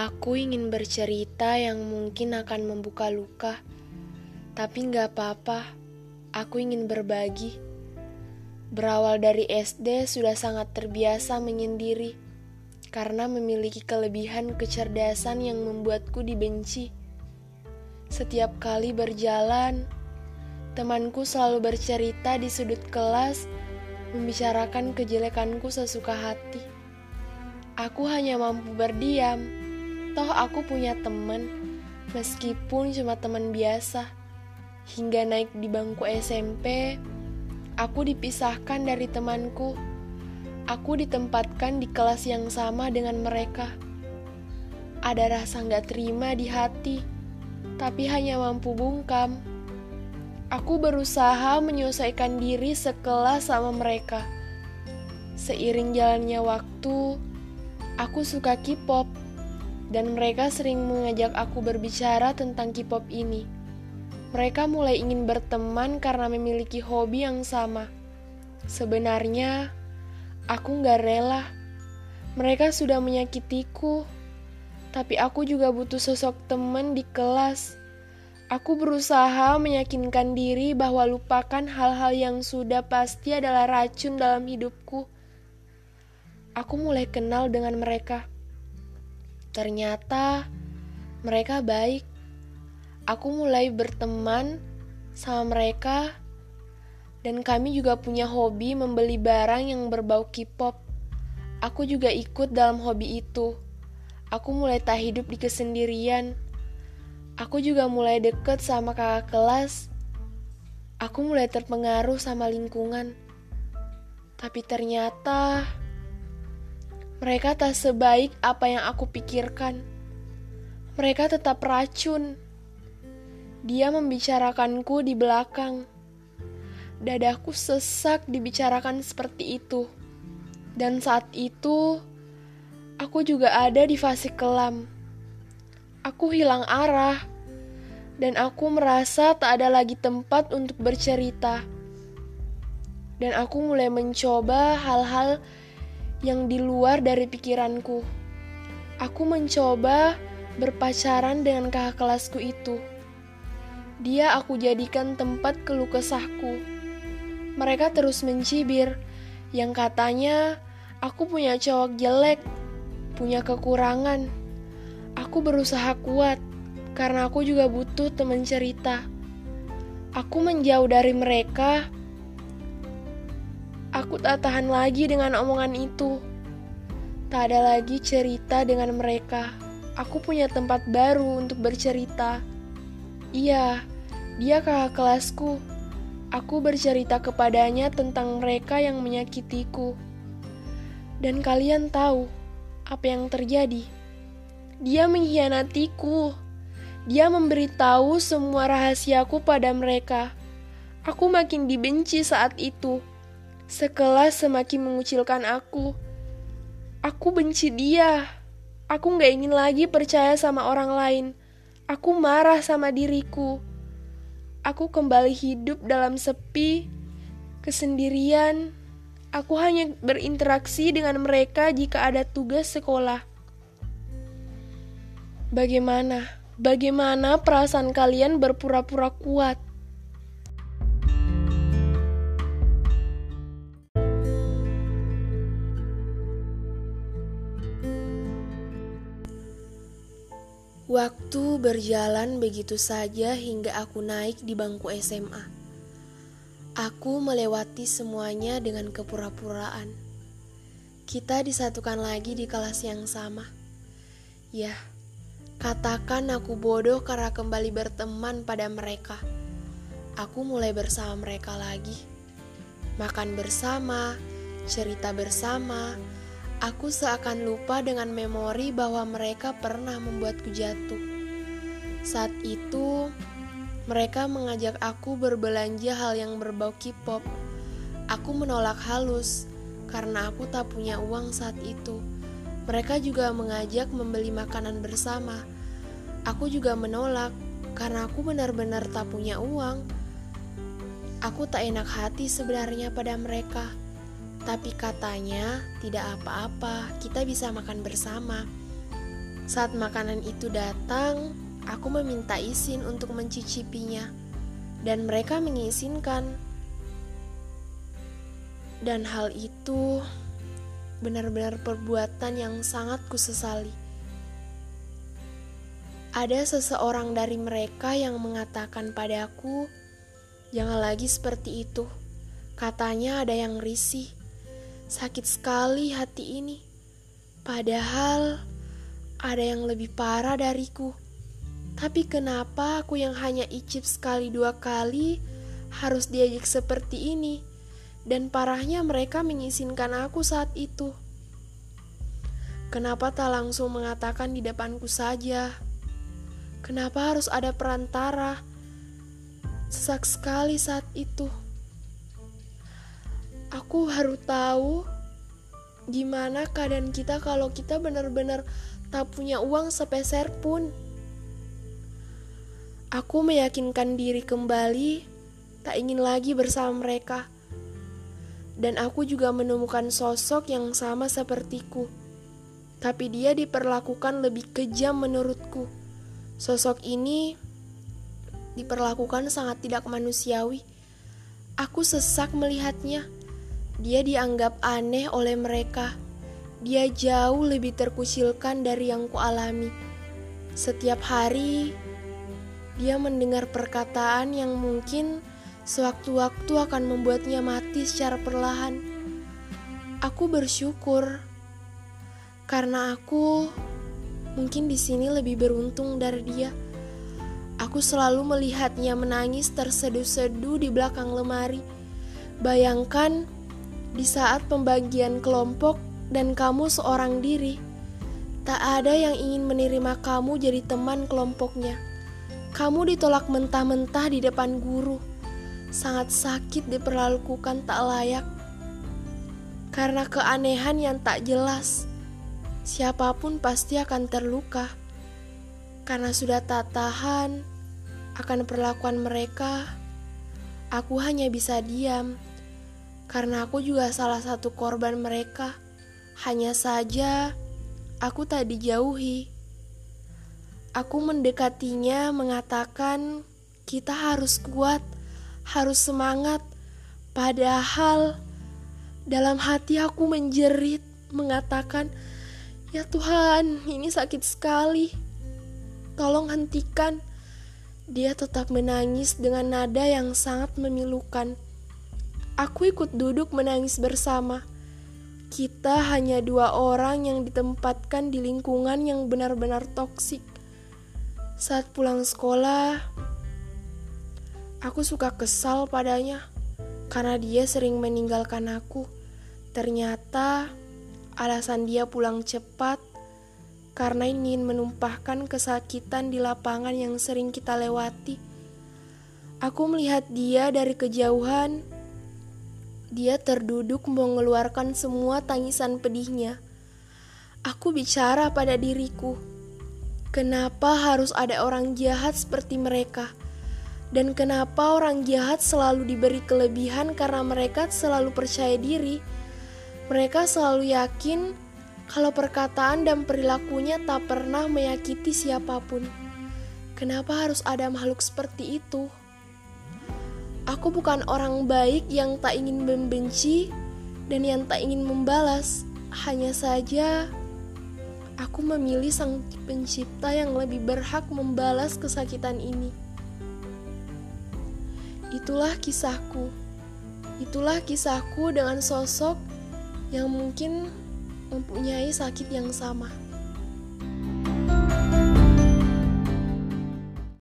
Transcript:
Aku ingin bercerita yang mungkin akan membuka luka, tapi nggak apa-apa. Aku ingin berbagi. Berawal dari SD sudah sangat terbiasa menyendiri, karena memiliki kelebihan kecerdasan yang membuatku dibenci. Setiap kali berjalan, temanku selalu bercerita di sudut kelas, membicarakan kejelekanku sesuka hati. Aku hanya mampu berdiam Toh aku punya teman, meskipun cuma teman biasa. Hingga naik di bangku SMP, aku dipisahkan dari temanku. Aku ditempatkan di kelas yang sama dengan mereka. Ada rasa nggak terima di hati, tapi hanya mampu bungkam. Aku berusaha menyelesaikan diri sekelas sama mereka. Seiring jalannya waktu, aku suka K-pop dan mereka sering mengajak aku berbicara tentang K-pop ini. Mereka mulai ingin berteman karena memiliki hobi yang sama. Sebenarnya, aku nggak rela. Mereka sudah menyakitiku, tapi aku juga butuh sosok teman di kelas. Aku berusaha meyakinkan diri bahwa lupakan hal-hal yang sudah pasti adalah racun dalam hidupku. Aku mulai kenal dengan mereka. Ternyata mereka baik. Aku mulai berteman sama mereka dan kami juga punya hobi membeli barang yang berbau K-pop. Aku juga ikut dalam hobi itu. Aku mulai tak hidup di kesendirian. Aku juga mulai deket sama kakak kelas. Aku mulai terpengaruh sama lingkungan. Tapi ternyata mereka tak sebaik apa yang aku pikirkan. Mereka tetap racun. Dia membicarakanku di belakang. Dadaku sesak dibicarakan seperti itu. Dan saat itu, aku juga ada di fase kelam. Aku hilang arah, dan aku merasa tak ada lagi tempat untuk bercerita. Dan aku mulai mencoba hal-hal yang di luar dari pikiranku. Aku mencoba berpacaran dengan kakak kelasku itu. Dia aku jadikan tempat keluh kesahku. Mereka terus mencibir, yang katanya aku punya cowok jelek, punya kekurangan. Aku berusaha kuat, karena aku juga butuh teman cerita. Aku menjauh dari mereka Aku tak tahan lagi dengan omongan itu. Tak ada lagi cerita dengan mereka. Aku punya tempat baru untuk bercerita. Iya, dia kakak kelasku. Aku bercerita kepadanya tentang mereka yang menyakitiku. Dan kalian tahu apa yang terjadi? Dia mengkhianatiku. Dia memberitahu semua rahasiaku pada mereka. Aku makin dibenci saat itu. Sekelas semakin mengucilkan aku. Aku benci dia. Aku gak ingin lagi percaya sama orang lain. Aku marah sama diriku. Aku kembali hidup dalam sepi, kesendirian. Aku hanya berinteraksi dengan mereka jika ada tugas sekolah. Bagaimana? Bagaimana perasaan kalian berpura-pura kuat? Waktu berjalan begitu saja hingga aku naik di bangku SMA. Aku melewati semuanya dengan kepura-puraan. Kita disatukan lagi di kelas yang sama. Ya, katakan aku bodoh karena kembali berteman pada mereka. Aku mulai bersama mereka lagi. Makan bersama, cerita bersama, Aku seakan lupa dengan memori bahwa mereka pernah membuatku jatuh. Saat itu, mereka mengajak aku berbelanja hal yang berbau K-pop. Aku menolak halus karena aku tak punya uang saat itu. Mereka juga mengajak membeli makanan bersama. Aku juga menolak karena aku benar-benar tak punya uang. Aku tak enak hati sebenarnya pada mereka tapi katanya tidak apa-apa, kita bisa makan bersama. Saat makanan itu datang, aku meminta izin untuk mencicipinya, dan mereka mengizinkan. Dan hal itu benar-benar perbuatan yang sangat kusesali. Ada seseorang dari mereka yang mengatakan padaku, "Jangan lagi seperti itu." Katanya ada yang risih. Sakit sekali hati ini. Padahal ada yang lebih parah dariku. Tapi kenapa aku yang hanya icip sekali dua kali harus diajak seperti ini? Dan parahnya mereka mengizinkan aku saat itu. Kenapa tak langsung mengatakan di depanku saja? Kenapa harus ada perantara? Sesak sekali saat itu. Aku baru tahu gimana keadaan kita kalau kita benar-benar tak punya uang sepeser pun. Aku meyakinkan diri kembali, tak ingin lagi bersama mereka. Dan aku juga menemukan sosok yang sama sepertiku. Tapi dia diperlakukan lebih kejam menurutku. Sosok ini diperlakukan sangat tidak manusiawi. Aku sesak melihatnya. Dia dianggap aneh oleh mereka dia jauh lebih terkucilkan dari yang kualami. Setiap hari, dia mendengar perkataan yang mungkin sewaktu-waktu akan membuatnya mati secara perlahan. Aku bersyukur karena aku mungkin di sini lebih beruntung dari dia. Aku selalu melihatnya menangis terseduh-seduh di belakang lemari. Bayangkan di saat pembagian kelompok dan kamu seorang diri. Tak ada yang ingin menerima kamu jadi teman kelompoknya. Kamu ditolak mentah-mentah di depan guru. Sangat sakit diperlakukan tak layak. Karena keanehan yang tak jelas, siapa pun pasti akan terluka. Karena sudah tak tahan akan perlakuan mereka, aku hanya bisa diam. Karena aku juga salah satu korban mereka. Hanya saja aku tak dijauhi. Aku mendekatinya mengatakan kita harus kuat, harus semangat. Padahal dalam hati aku menjerit mengatakan, "Ya Tuhan, ini sakit sekali. Tolong hentikan." Dia tetap menangis dengan nada yang sangat memilukan. Aku ikut duduk menangis bersama. Kita hanya dua orang yang ditempatkan di lingkungan yang benar-benar toksik. Saat pulang sekolah, aku suka kesal padanya karena dia sering meninggalkan aku. Ternyata alasan dia pulang cepat karena ingin menumpahkan kesakitan di lapangan yang sering kita lewati. Aku melihat dia dari kejauhan dia terduduk mengeluarkan semua tangisan pedihnya. Aku bicara pada diriku, kenapa harus ada orang jahat seperti mereka? Dan kenapa orang jahat selalu diberi kelebihan karena mereka selalu percaya diri? Mereka selalu yakin kalau perkataan dan perilakunya tak pernah menyakiti siapa pun. Kenapa harus ada makhluk seperti itu? Aku bukan orang baik yang tak ingin membenci dan yang tak ingin membalas. Hanya saja aku memilih sang pencipta yang lebih berhak membalas kesakitan ini. Itulah kisahku. Itulah kisahku dengan sosok yang mungkin mempunyai sakit yang sama.